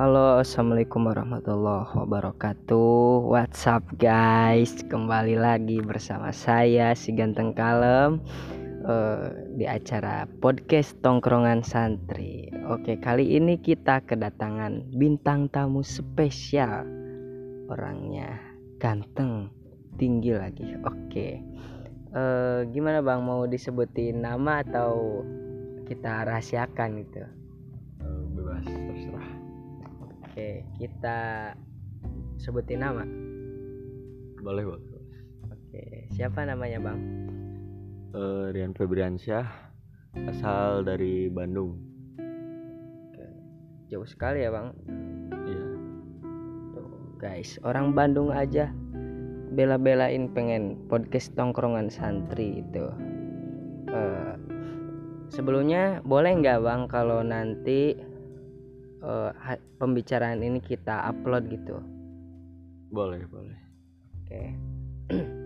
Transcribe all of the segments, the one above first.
Halo, assalamualaikum warahmatullahi wabarakatuh. What's up, guys? Kembali lagi bersama saya, si ganteng kalem, uh, di acara podcast tongkrongan santri. Oke, kali ini kita kedatangan bintang tamu spesial. Orangnya ganteng, tinggi lagi. Oke, uh, gimana bang? Mau disebutin nama atau kita rahasiakan gitu? Oke, kita sebutin nama. boleh boleh Oke, siapa namanya bang? Eh, Rian Febriansyah asal dari Bandung Oke, jauh sekali ya bang. iya Tuh, guys, orang Bandung aja bela-belain pengen podcast tongkrongan santri itu. Eh, sebelumnya boleh nggak bang kalau nanti ha- pembicaraan ini kita upload gitu? boleh boleh Oke.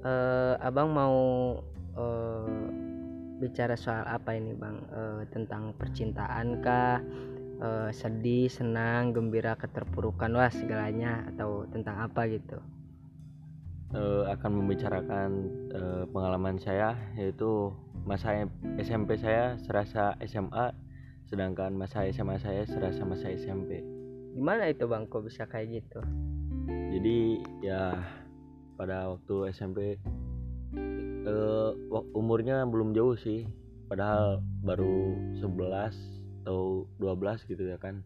Eh, abang mau eh, bicara soal apa ini bang? Eh, tentang percintaan kah? Eh, sedih, senang, gembira, keterpurukan, wah segalanya atau tentang apa gitu? Eh, akan membicarakan eh, pengalaman saya yaitu masa SMP saya serasa SMA sedangkan masa SMA saya serasa masa SMP Gimana itu bang? Kok bisa kayak gitu? jadi ya pada waktu SMP eh, wak- umurnya belum jauh sih padahal baru 11 atau 12 gitu ya kan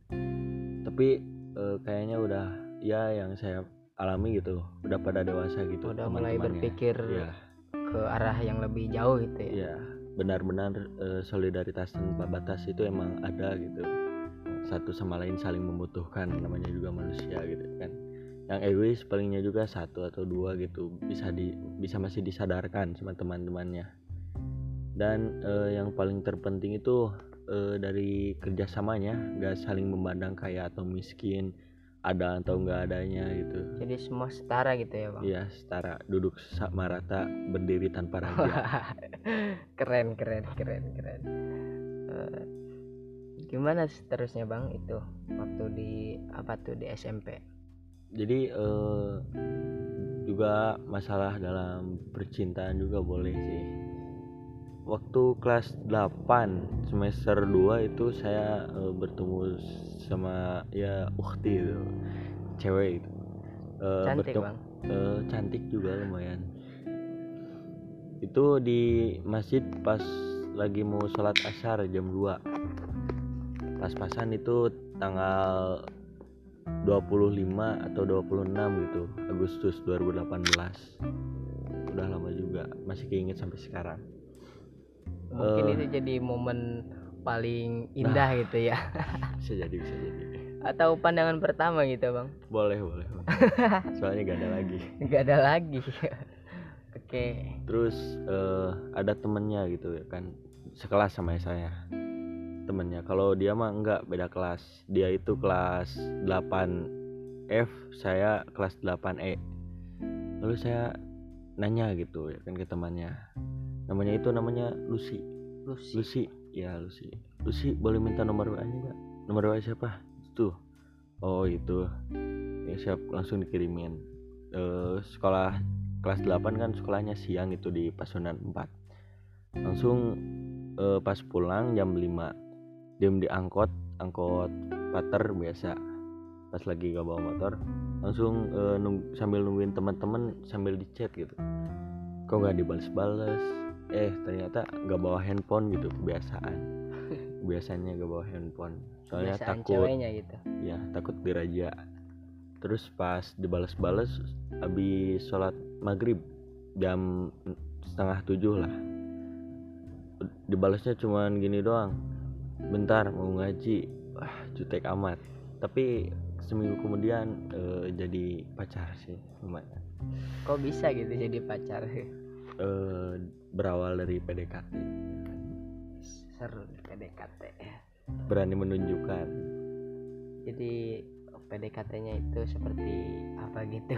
tapi eh, kayaknya udah ya yang saya alami gitu udah pada dewasa gitu Udah mulai teman-temannya. berpikir ya ke arah yang lebih jauh gitu ya? ya benar-benar eh, solidaritas tanpa batas itu emang ada gitu. Satu sama lain saling membutuhkan namanya juga manusia gitu kan. Yang egois palingnya juga satu atau dua gitu bisa di bisa masih disadarkan sama teman-temannya. Dan eh, yang paling terpenting itu eh, dari kerjasamanya gak saling memandang kaya atau miskin ada atau nggak adanya gitu. Jadi semua setara gitu ya bang? Iya setara. Duduk sama rata berdiri tanpa raja. Keren keren keren keren. Eh, gimana seterusnya bang itu waktu di apa tuh di SMP jadi eh, juga masalah dalam percintaan juga boleh sih waktu kelas 8 semester 2 itu saya eh, bertemu sama ya ukti itu cewek itu. Eh, cantik bertemu- bang. eh, cantik juga lumayan. Itu di masjid pas lagi mau sholat asar jam 2 pas-pasan itu tanggal 25 atau 26 gitu Agustus 2018 udah lama juga masih keinget sampai sekarang mungkin Eh. itu jadi momen paling indah gitu ya. Bisa jadi bisa jadi. Atau pandangan pertama gitu bang? Boleh boleh, soalnya gak ada lagi. Nggak ada lagi. Oke. Terus eh, ada temennya gitu ya kan sekelas sama saya. Temennya. Kalau dia mah enggak beda kelas. Dia itu kelas 8 F saya kelas 8 E. Lalu saya nanya gitu ya kan ke temannya namanya itu namanya Lucy. Lucy. Lucy. Ya Lucy. Lucy boleh minta nomor WA nya nggak? Nomor WA siapa? Tuh. Oh itu. Ya siap. Langsung dikirimin. Eh, sekolah kelas 8 kan sekolahnya siang itu di Pasundan 4 langsung eh, pas pulang jam 5 diem di angkot angkot pater biasa. Pas lagi gak bawa motor langsung eh, nung- sambil nungguin teman-teman sambil di chat gitu. Kok nggak dibales-bales eh ternyata nggak bawa handphone gitu kebiasaan. Biasanya gak bawa handphone. Soalnya Kebiasaan takut gitu. Ya takut diraja. Terus pas dibales-bales habis sholat maghrib jam setengah tujuh lah. Dibalasnya cuman gini doang. Bentar mau ngaji. Wah jutek amat. Tapi seminggu kemudian eh, jadi pacar sih lumayan. Kok bisa gitu jadi pacar Eh, berawal dari PDKT seru PDKT berani menunjukkan. Jadi PDKT-nya itu seperti apa gitu?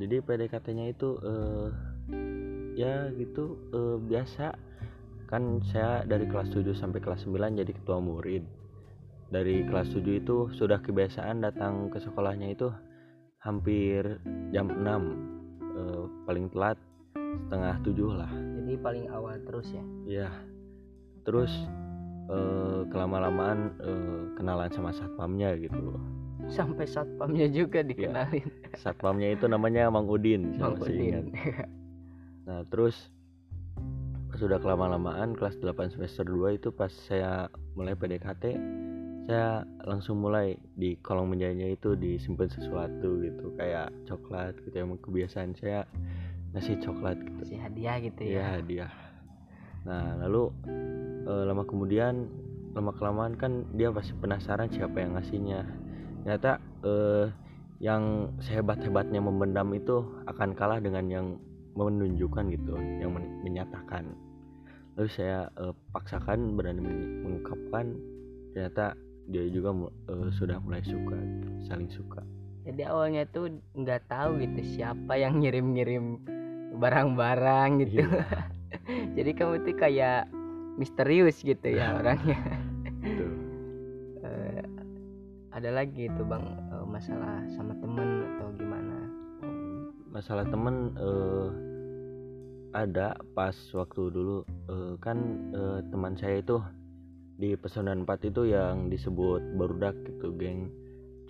Jadi PDKT-nya itu eh, ya gitu eh, biasa. Kan saya dari kelas 7 sampai kelas 9 jadi ketua murid. Dari kelas 7 itu sudah kebiasaan datang ke sekolahnya itu hampir jam 6 eh, paling telat setengah tujuh lah. Jadi paling awal terus ya? Iya. Terus eh, kelama-lamaan eh, kenalan sama satpamnya gitu sampai satpamnya juga dikenalin. Satpamnya itu namanya Mang Udin Mang Udin. nah terus pas sudah kelama-lamaan kelas 8 semester 2 itu pas saya mulai PDKT saya langsung mulai di kolong mejanya itu disimpan sesuatu gitu kayak coklat gitu emang kebiasaan saya ngasih coklat gitu kasih hadiah gitu Iya ya hadiah. Nah lalu eh, lama kemudian lama kelamaan kan dia pasti penasaran siapa yang ngasihnya. Ternyata eh, yang sehebat hebatnya memendam itu akan kalah dengan yang menunjukkan gitu, yang men- menyatakan. Lalu saya eh, paksakan berani men- mengungkapkan. Ternyata dia juga eh, sudah mulai suka, gitu, saling suka. Jadi awalnya tuh nggak tahu gitu siapa yang ngirim-ngirim barang-barang gitu. Iya, jadi kamu tuh kayak misterius gitu ya orangnya. Gitu. Eh, ada lagi tuh bang eh, masalah sama temen atau gimana? Masalah temen eh, ada pas waktu dulu eh, kan eh, teman saya itu di pesanan 4 itu yang disebut barudak gitu geng.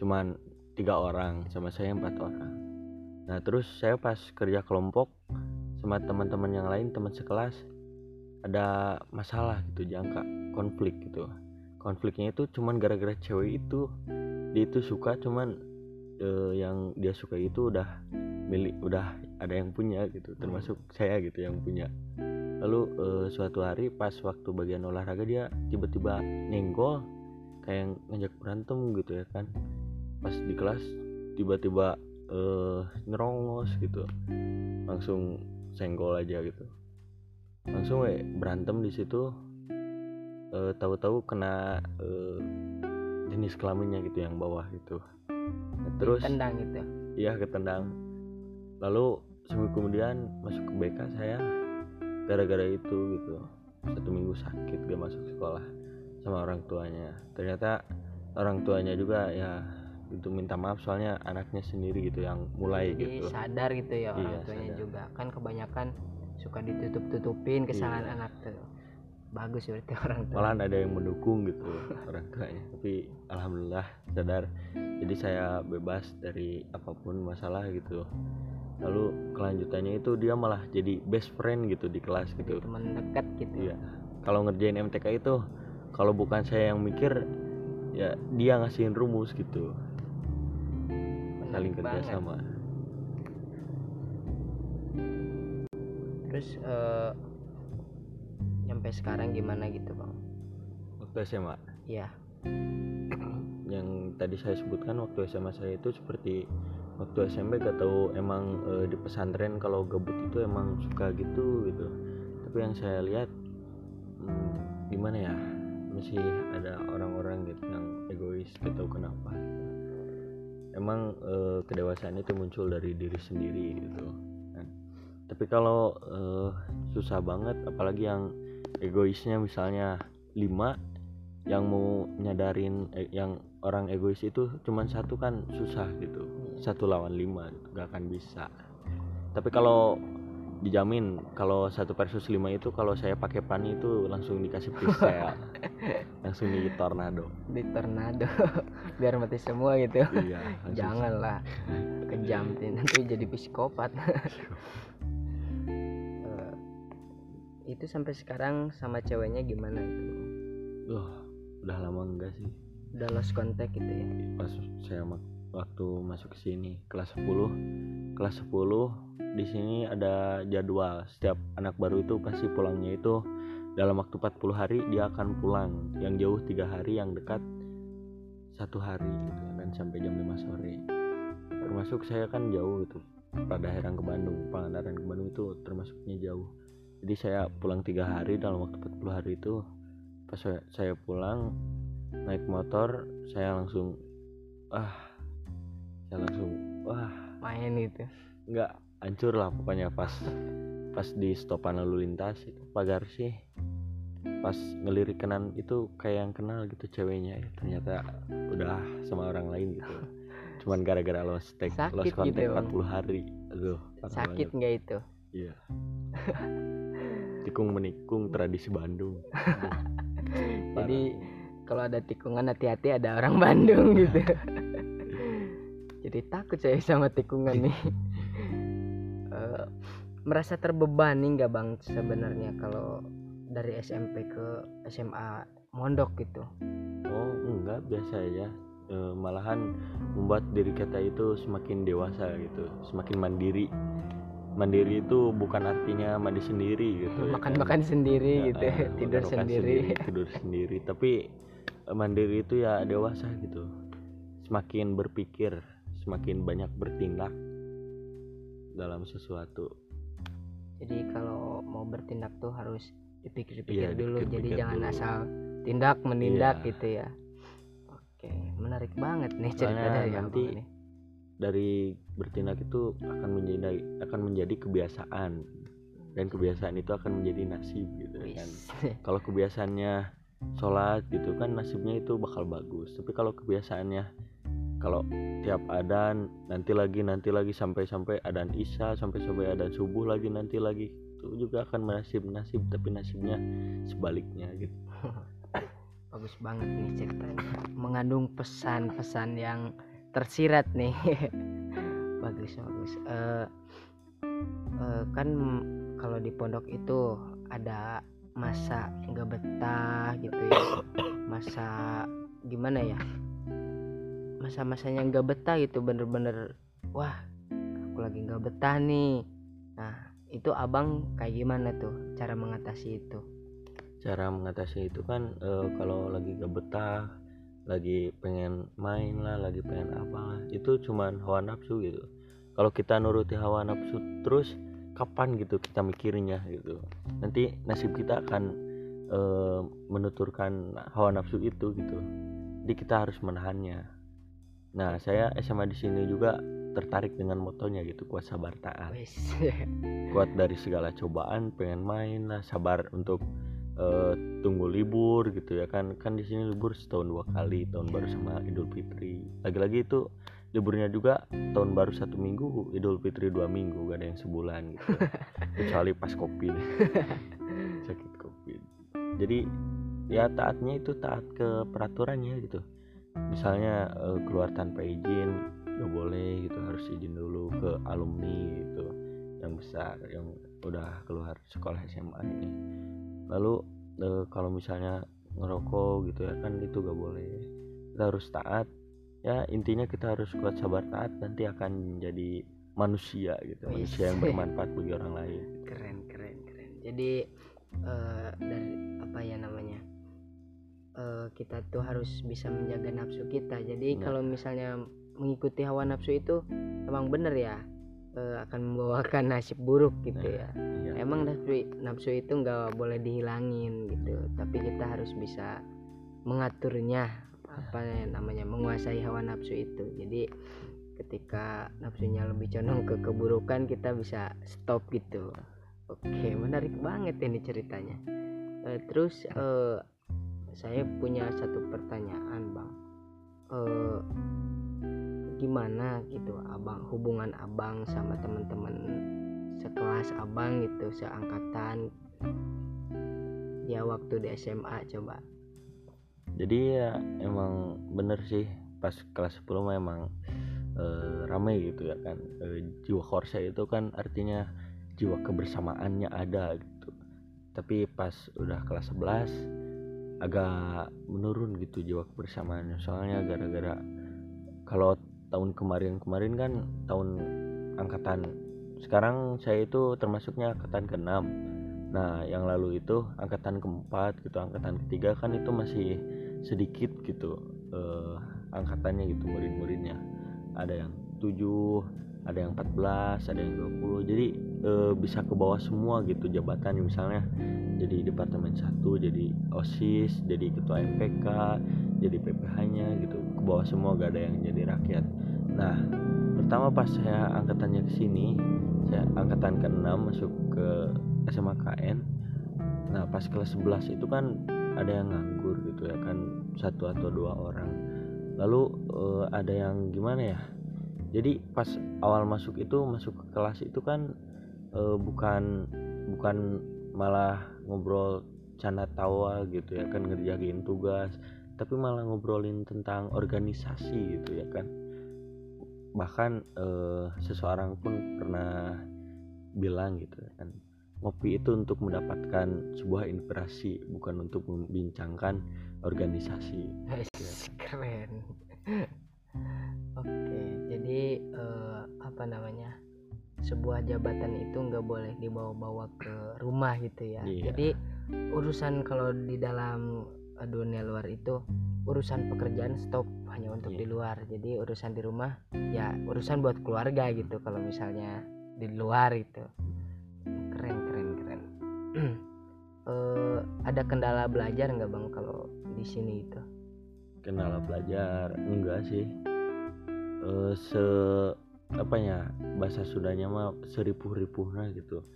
Cuman tiga orang sama saya empat orang. Nah terus saya pas kerja kelompok sama teman-teman yang lain teman sekelas ada masalah gitu jangka konflik gitu. Konfliknya itu cuman gara-gara cewek itu. Dia itu suka cuman eh, yang dia suka itu udah milik udah ada yang punya gitu termasuk saya gitu yang punya. Lalu eh, suatu hari pas waktu bagian olahraga dia tiba-tiba nyenggol kayak ngajak berantem gitu ya kan pas di kelas tiba-tiba eh nyerongos gitu langsung senggol aja gitu langsung we berantem di situ eh, tahu-tahu kena eh, jenis kelaminnya gitu yang bawah gitu Nah, terus tendang gitu Iya ketendang. Lalu seminggu kemudian masuk ke BK saya gara-gara itu gitu. Satu minggu sakit gak masuk sekolah sama orang tuanya. Ternyata orang tuanya juga ya itu minta maaf soalnya anaknya sendiri gitu yang mulai jadi gitu. sadar gitu ya orang Iya, tuanya sadar. juga kan kebanyakan suka ditutup-tutupin kesalahan Iya. anak tuh bagus berarti orang tua Malahan ada yang mendukung gitu orang tuanya. Tapi alhamdulillah sadar. Jadi saya bebas dari apa pun masalah gitu. Lalu kelanjutannya itu dia malah jadi best friend gitu di kelas gitu. teman dekat gitu Iya. Kalau ngerjain MTK itu kalau bukan saya yang mikir ya dia ngasihin rumus gitu. Saling kerja sama. terus eh, nyampe sekarang gimana gitu bang Waktu SMA Iya yang tadi saya sebutkan waktu SMA saya itu seperti waktu SMP gak tahu emang eh, di pesantren kalau gabut itu emang suka gitu gitu. Tapi yang saya lihat hmm, gimana ya masih ada orang-orang gitu yang egois gak tahu kenapa. Emang eh, kedewasaan itu muncul dari diri sendiri gitu. kan. Tapi kalau eh, susah banget apalagi yang egoisnya misalnya 5 yang mau nyadarin eh, yang orang egois itu cuman satu kan susah gitu satu lawan lima gitu, gak akan bisa tapi kalau dijamin kalau satu versus lima itu kalau saya pakai pan itu langsung dikasih pistol langsung di tornado. Di tornado biar mati semua gitu. Iya janganlah kejam nanti jadi psikopat. Eh, itu sampai sekarang sama ceweknya gimana itu? Duh, udah lama enggak sih. Udah lost contact gitu ya? Pas saya waktu masuk ke sini kelas 10 kelas 10 di sini ada jadwal. Setiap anak baru itu pasti pulangnya itu dalam waktu 40 hari dia akan pulang. Yang jauh tiga hari yang dekat satu hari gitu. Dan sampai jam 5 sore. Termasuk saya kan jauh gitu. Pada Herang ke Bandung Pangandaran ke Bandung itu termasuknya jauh. Jadi saya pulang tiga hari dalam waktu 40 hari itu pas saya, saya pulang naik motor saya langsung ah. Saya langsung wah. Main gitu nggak hancur lah pokoknya pas pas di stopan lalu lintas itu pagar sih. Pas ngelirik kanan itu kayak yang kenal gitu ceweknya ya ternyata udah sama orang lain gitu. Cuman gara-gara lost tag Sakit lost gitu contact ya, Bang. 40 hari. Aduh sakit nggak itu? Iya. Tikung menikung tradisi Bandung. Jadi kalau ada tikungan hati-hati ada orang Bandung gitu. Jadi takut saya sama tikungan nih. Eh, merasa terbebani nggak bang sebenarnya kalau dari SMP ke SMA mondok gitu? Oh enggak biasa aja. Eh, malahan membuat diri kita itu semakin dewasa gitu semakin mandiri. Mandiri itu bukan artinya mandi sendiri gitu ya kan. sendiri Ya, gitu eh, tidur makan-makan sendiri. tidur sendiri. Tapi eh, mandiri itu ya dewasa gitu. Semakin berpikir semakin banyak bertindak dalam sesuatu jadi kalau mau bertindak tuh harus dipikir-pikir Iya, dulu. Jadi dipikir-pikir jangan dulu. asal tindak menindak Iya. gitu ya. Oke menarik banget nih cerita Soalnya dari nanti nih dari bertindak itu akan menjadi akan menjadi kebiasaan. Dan kebiasaan itu akan menjadi nasib gitu ya kan. Kalau kebiasaannya sholat gitu kan nasibnya itu bakal bagus. Tapi kalau kebiasaannya kalau tiap adan nanti lagi nanti lagi sampai sampai adan isya sampai sampai adan subuh lagi nanti lagi. Itu juga akan menasib nasib tapi nasibnya sebaliknya gitu. Bagus banget nih ceritanya. Mengandung pesan-pesan yang tersirat nih. Bagus bagus. Eh, eh, kan kalau di pondok itu ada masa nggak betah gitu ya. Masa gimana ya masa-masanya nggak betah gitu bener-bener wah aku lagi nggak betah nih. Nah itu abang kayak gimana tuh cara mengatasi itu? Cara mengatasi itu kan eh, kalau lagi gak betah lagi pengen main lah lagi pengen apa itu cuman hawa nafsu gitu. Kalau kita nuruti hawa nafsu terus kapan gitu kita mikirnya gitu. Nanti nasib kita akan eh, menuturkan hawa nafsu itu gitu. Jadi kita harus menahannya nah saya SMA di sini juga tertarik dengan motonya gitu kuat sabar taat. Kuat dari segala cobaan pengen main lah sabar untuk eh, tunggu libur gitu ya kan. Kan di sini libur setahun dua kali tahun baru sama Idul Fitri. Lagi-lagi itu liburnya juga tahun baru satu minggu Idul Fitri dua minggu gak ada yang sebulan gitu. Kecuali pas covid. Sakit covid. Jadi ya taatnya itu taat ke peraturannya gitu misalnya eh, keluar tanpa izin gak boleh gitu harus izin dulu ke alumni gitu yang besar yang udah keluar sekolah SMA ini. Lalu eh, kalau misalnya ngerokok gitu ya kan itu gak boleh. Kita harus taat ya intinya kita harus kuat sabar taat nanti akan menjadi manusia gitu Wih. manusia yang bermanfaat bagi orang lain. Keren keren keren. Jadi eh, dari apa ya namanya eh, kita tuh harus bisa menjaga nafsu kita jadi Nah. kalau misalnya mengikuti hawa nafsu itu emang bener ya eh, akan membawakan nasib buruk gitu Nah. ya Iya. emang nafsu nafsu itu nggak boleh dihilangin gitu tapi kita harus bisa mengaturnya apa ya namanya menguasai hawa nafsu itu jadi ketika nafsunya lebih condong ke keburukan kita bisa stop gitu oke menarik banget ini ceritanya Eh, terus eh, saya punya satu pertanyaan bang. Eh, gimana gitu abang hubungan abang sama teman-teman sekelas abang gitu seangkatan? Ya waktu di SMA coba. Jadi ya emang bener sih pas kelas 10 mah emang eh, rame gitu ya kan. Eh, jiwa korsa itu kan artinya jiwa kebersamaannya ada gitu. Tapi pas udah kelas 11 agak menurun gitu jiwa kebersamaannya. Soalnya gara-gara kalau tahun kemarin-kemarin kan tahun angkatan sekarang saya itu termasuknya angkatan ke-6 nah yang lalu itu angkatan keempat gitu angkatan ketiga kan itu masih sedikit gitu eh, angkatannya gitu murid-muridnya. Ada yang 7 ada yang 14 ada yang 20 jadi eh, bisa ke bawah semua gitu jabatannya misalnya. Jadi departemen 1 jadi OSIS jadi ketua MPK jadi PPH nya gitu. Ke bawah semua gak ada yang jadi rakyat. Nah pertama pas saya angkatannya ke sini saya angkatan ke-6 masuk ke SMA KN nah pas kelas 11 itu kan ada yang nganggur gitu ya kan satu atau dua orang. Lalu uh, ada yang gimana ya? Jadi pas awal masuk itu masuk ke kelas itu kan uh, bukan bukan malah ngobrol canda tawa gitu ya kan ngerjain tugas tapi malah ngobrolin tentang organisasi gitu ya kan. Bahkan uh, seseorang pun pernah bilang gitu ya kan ngopi itu untuk mendapatkan sebuah inspirasi bukan untuk membincangkan organisasi. Keren. Oke jadi uh, apa namanya sebuah jabatan itu nggak boleh dibawa-bawa ke rumah gitu ya. Yeah. jadi urusan kalau di dalam eh, dunia luar itu urusan pekerjaan stop hanya untuk yeah. di luar. Jadi urusan di rumah ya urusan buat keluarga gitu kalau misalnya di luar itu. Keren keren keren. Uh, ada kendala belajar nggak bang kalau di sini itu? Kendala belajar? Enggak sih. Uh, se apa ya bahasa sudahnya mah seripuh-ripuhnya gitu.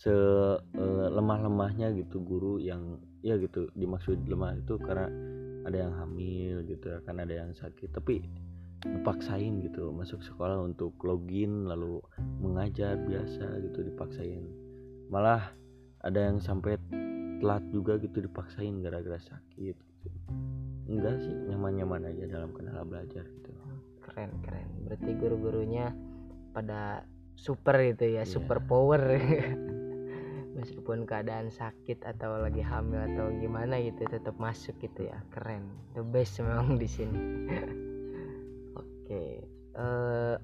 Se uh, lemah-lemahnya gitu guru yang ya gitu dimaksud lemah itu karena ada yang hamil gitu kan ada yang sakit tapi dipaksain gitu masuk sekolah untuk login lalu mengajar biasa gitu dipaksain. Malah ada yang sampai telat juga gitu dipaksain gara-gara sakit gitu. Enggak sih nyaman-nyaman aja dalam kendala belajar gitu keren keren berarti guru-gurunya pada super gitu ya yeah. super power meskipun keadaan sakit atau lagi hamil atau gimana gitu tetap masuk gitu ya keren the best memang di sini Oke, uh,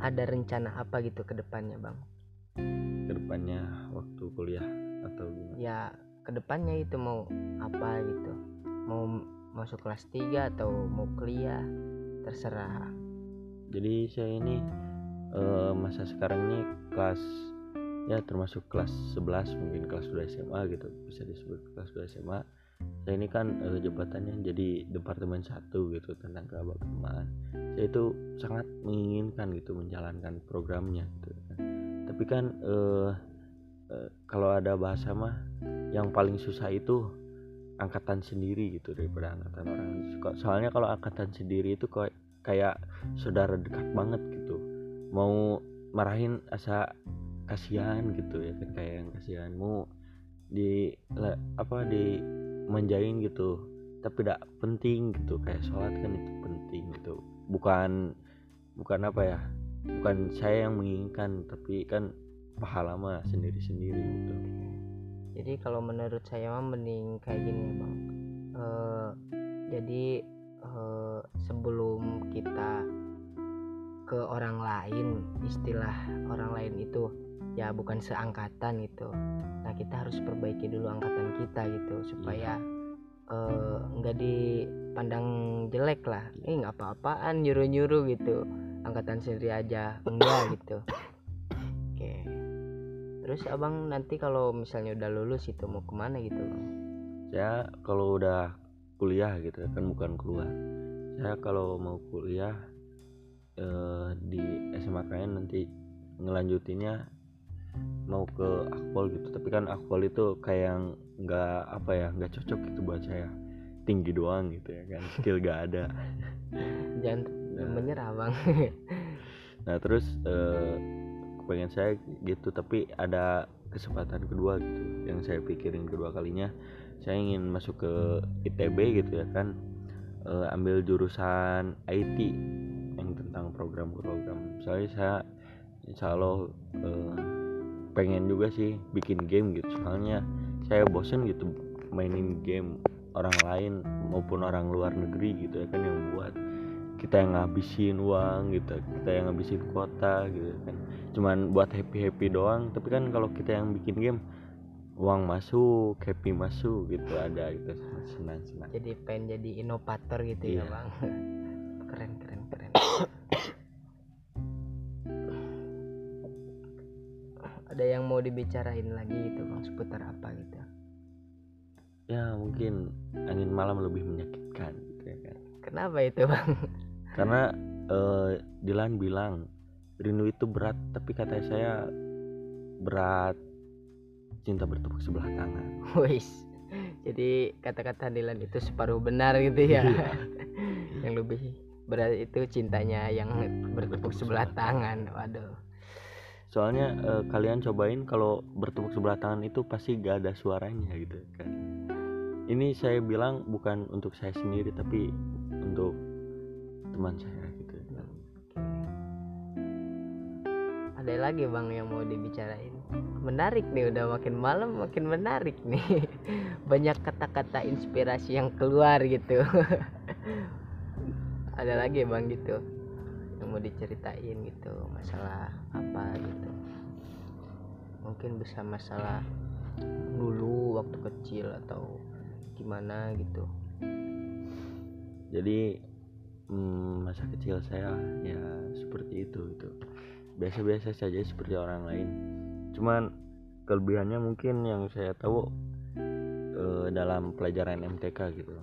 ada rencana apa gitu ke depannya, Bang? Ke depannya waktu kuliah atau gimana? Ya, ke depannya itu mau apa gitu? Mau masuk kelas 3 atau mau kuliah? Terserah. Jadi saya ini uh, masa sekarang ini kelas ya termasuk kelas 11 mungkin kelas 2 SMA gitu bisa disebut kelas 2 SMA saya ini kan uh, jabatannya jadi departemen satu gitu tentang keagamaan saya itu sangat menginginkan gitu menjalankan programnya gitu kan. tapi kan uh, uh, kalau ada bahasa mah yang paling susah itu angkatan sendiri gitu daripada angkatan orang soalnya kalau angkatan sendiri itu kayak kayak saudara dekat banget gitu. Mau marahin asa kasihan gitu ya kan kayak yang kasihanmu di apa di manjain gitu. Tapi tidak penting gitu kayak sholat kan itu penting gitu. Bukan bukan apa ya bukan saya yang menginginkan tapi kan pahala mah sendiri sendiri gitu jadi kalau menurut saya mah mending kayak gini bang. Uh, jadi uh, sebelum kita ke orang lain istilah orang lain itu ya bukan seangkatan gitu. Nah kita harus perbaiki dulu angkatan kita gitu supaya iya. nggak uh, dipandang jelek lah. Eh nggak apa-apaan nyuruh-nyuruh gitu. Angkatan sendiri aja enggak gitu terus abang nanti kalau misalnya udah lulus itu mau ke mana gitu? Bang saya kalau udah kuliah gitu kan bukan keluar. Saya kalau mau kuliah eh, di SMA KN nanti ngelanjutinnya mau ke akpol gitu. Tapi kan akpol itu kayak yang nggak apa ya nggak cocok gitu buat saya. Tinggi doang gitu ya kan skill gak ada. Jangan nah, menyerah bang. Nah terus eh, pengen saya gitu tapi ada kesempatan kedua gitu yang saya pikirin kedua kalinya. Saya ingin masuk ke ITB gitu ya kan eh, ambil jurusan IT yang tentang program-program. Soalnya saya insya Allah eh, pengen juga sih bikin game gitu. Soalnya saya bosen gitu mainin game orang lain maupun orang luar negeri gitu ya kan yang buat kita yang ngabisin uang gitu kita yang ngabisin kuota gitu kan. Cuman buat happy happy doang tapi kan kalau kita yang bikin game uang masuk happy masuk gitu ada gitu senang senang jadi pengen jadi inovator gitu ya, iya. ya bang. Keren keren keren. Ada yang mau dibicarain lagi gitu bang seputar apa gitu? Ya mungkin angin malam lebih menyakitkan gitu ya kan. Kenapa itu bang karena uh, Dilan bilang rindu itu berat tapi kata saya berat cinta bertepuk sebelah tangan. Wis. Jadi kata-kata Dilan itu separuh benar gitu ya. Iya. yang lebih berat itu cintanya yang bertepuk sebelah tangan. Waduh. Soalnya eh, kalian cobain kalau bertepuk sebelah tangan itu pasti gak ada suaranya gitu kan. Ini saya bilang bukan untuk saya sendiri tapi untuk teman saya gitu ada lagi bang yang mau dibicarain? Menarik nih udah makin malam makin menarik nih. Banyak kata-kata inspirasi yang keluar gitu. Ada lagi bang gitu yang mau diceritain gitu masalah apa gitu. Mungkin bisa masalah dulu waktu kecil atau gimana gitu. Jadi mm, masa kecil saya ya seperti itu gitu. Biasa-biasa saja seperti orang lain. Cuman kelebihannya mungkin yang saya tahu eh, dalam pelajaran MTK gitu.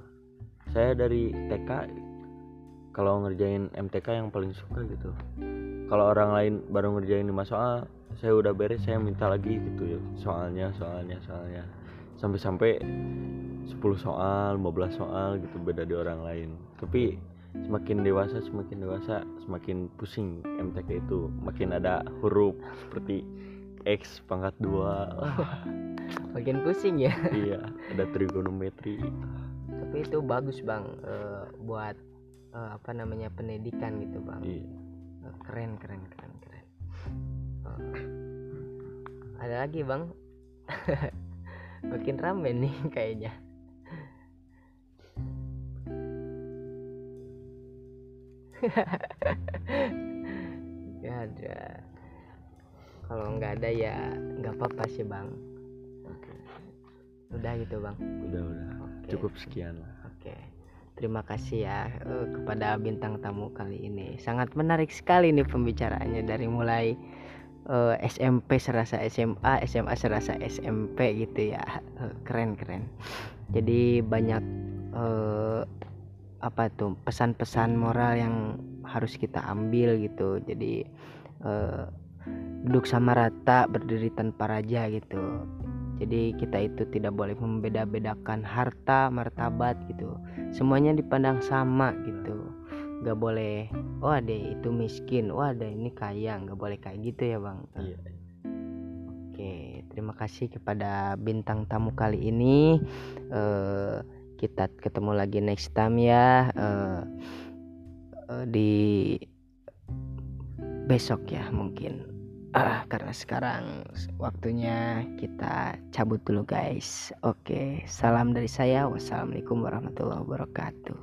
Saya dari TK kalau ngerjain MTK yang paling suka gitu. Kalau orang lain baru ngerjain lima soal saya udah beres saya minta lagi gitu ya. Soalnya soalnya soalnya. Sampai-sampai 10 soal 15 soal gitu beda di orang lain. Tapi semakin dewasa semakin dewasa semakin pusing MTK itu. Makin ada huruf seperti X pangkat dua. Wah, makin pusing ya. Iya ada trigonometri. Tapi itu bagus bang. Eh, buat eh, apa namanya pendidikan gitu bang. Iya. Eh, keren keren keren keren. Eh, ada lagi bang? Makin rame nih kayaknya Gak ada kalau nggak ada ya nggak apa-apa sih bang oke udah gitu bang udah udah Oke. cukup sekian lah Oke, terima kasih ya eh, kepada bintang tamu kali ini. Sangat menarik sekali nih pembicaraannya dari mulai eh, SMP serasa SMA, SMA serasa SMP gitu ya. Eh, Keren keren. Jadi banyak eh, apa tuh pesan-pesan moral yang harus kita ambil gitu. Jadi eh, duduk sama rata, berdiri tanpa raja gitu. Jadi kita itu tidak boleh membeda-bedakan harta martabat gitu. Semuanya dipandang sama gitu. Nggak boleh oh ada itu miskin oh ada ini kaya. Nggak boleh kayak gitu ya bang. Iya. Oke terima kasih kepada bintang tamu kali ini. Eh, kita ketemu lagi next time ya Eh, eh, di besok ya mungkin. Ah karena sekarang waktunya kita cabut dulu guys. Oke salam dari saya. Wassalamualaikum warahmatullahi wabarakatuh